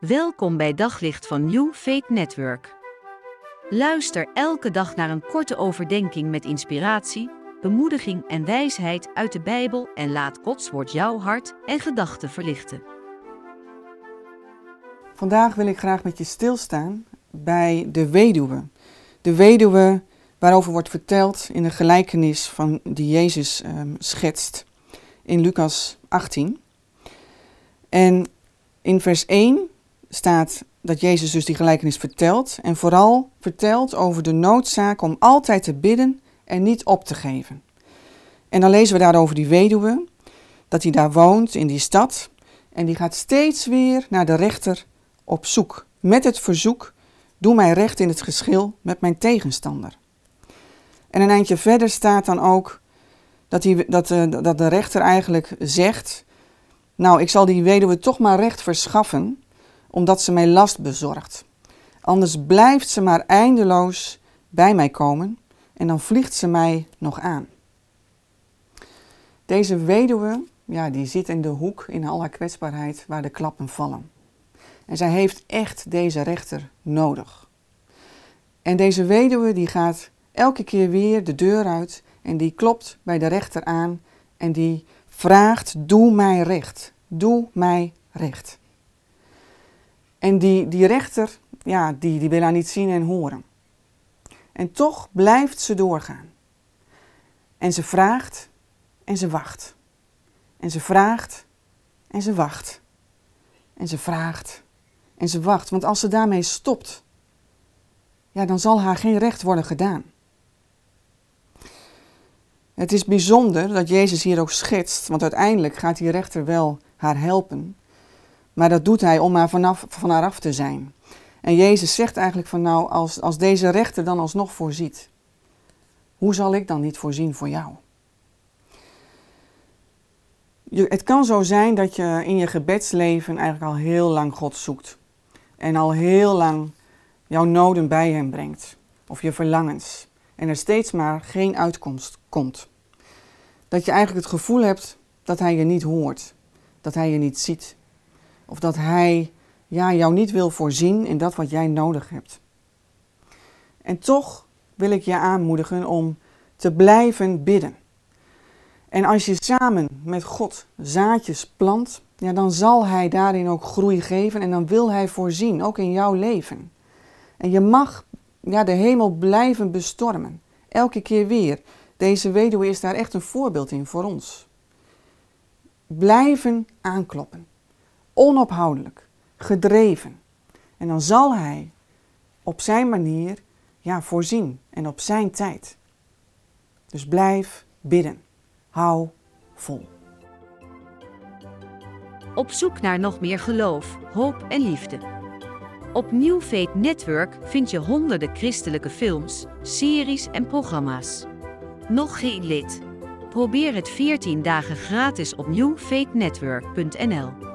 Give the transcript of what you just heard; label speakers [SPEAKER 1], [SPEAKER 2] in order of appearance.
[SPEAKER 1] Welkom bij Daglicht van New Faith Network. Luister elke dag naar een korte overdenking met inspiratie, bemoediging en wijsheid uit de Bijbel en laat Gods woord jouw hart en gedachten verlichten.
[SPEAKER 2] Vandaag wil ik graag met je stilstaan bij de weduwe. De weduwe waarover wordt verteld in de gelijkenis van die Jezus um, schetst in Lucas 18. En in vers 1 staat dat Jezus dus die gelijkenis vertelt en vooral vertelt over de noodzaak om altijd te bidden en niet op te geven. En dan lezen we daarover die weduwe, dat hij daar woont in die stad en die gaat steeds weer naar de rechter op zoek met het verzoek: doe mij recht in het geschil met mijn tegenstander. En een eindje verder staat dan ook dat, die, dat, uh, dat de rechter eigenlijk zegt: Nou, ik zal die weduwe toch maar recht verschaffen, omdat ze mij last bezorgt. Anders blijft ze maar eindeloos bij mij komen en dan vliegt ze mij nog aan. Deze weduwe, ja, die zit in de hoek in al haar kwetsbaarheid waar de klappen vallen. En zij heeft echt deze rechter nodig. En deze weduwe die gaat elke keer weer de deur uit en die klopt bij de rechter aan en die vraagt: Doe mij recht, doe mij recht. En die, die rechter, ja, die, die wil haar niet zien en horen. En toch blijft ze doorgaan. En ze vraagt en ze wacht. En ze vraagt en ze wacht. En ze vraagt en ze wacht. Want als ze daarmee stopt, ja, dan zal haar geen recht worden gedaan. Het is bijzonder dat Jezus hier ook schetst, want uiteindelijk gaat die rechter wel haar helpen. Maar dat doet hij om maar vanaf, van haar af te zijn. En Jezus zegt eigenlijk van nou, als, als deze rechter dan alsnog voorziet, hoe zal ik dan niet voorzien voor jou? Je, het kan zo zijn dat je in je gebedsleven eigenlijk al heel lang God zoekt. En al heel lang jouw noden bij hem brengt. Of je verlangens. En er steeds maar geen uitkomst komt. Dat je eigenlijk het gevoel hebt dat hij je niet hoort. Dat hij je niet ziet. Of dat hij ja, jou niet wil voorzien in dat wat jij nodig hebt. En toch wil ik je aanmoedigen om te blijven bidden. En als je samen met God zaadjes plant, ja, dan zal Hij daarin ook groei geven en dan wil Hij voorzien, ook in jouw leven. En je mag ja, de hemel blijven bestormen, elke keer weer. Deze weduwe is daar echt een voorbeeld in voor ons. Blijven aankloppen onophoudelijk, gedreven. En dan zal Hij op zijn manier ja, voorzien en op zijn tijd. Dus blijf bidden. Hou vol.
[SPEAKER 1] Op zoek naar nog meer geloof, hoop en liefde. Op New Faith Network vind je honderden christelijke films, series en programma's. Nog geen lid? Probeer het 14 dagen gratis op newfaithnetwork.nl.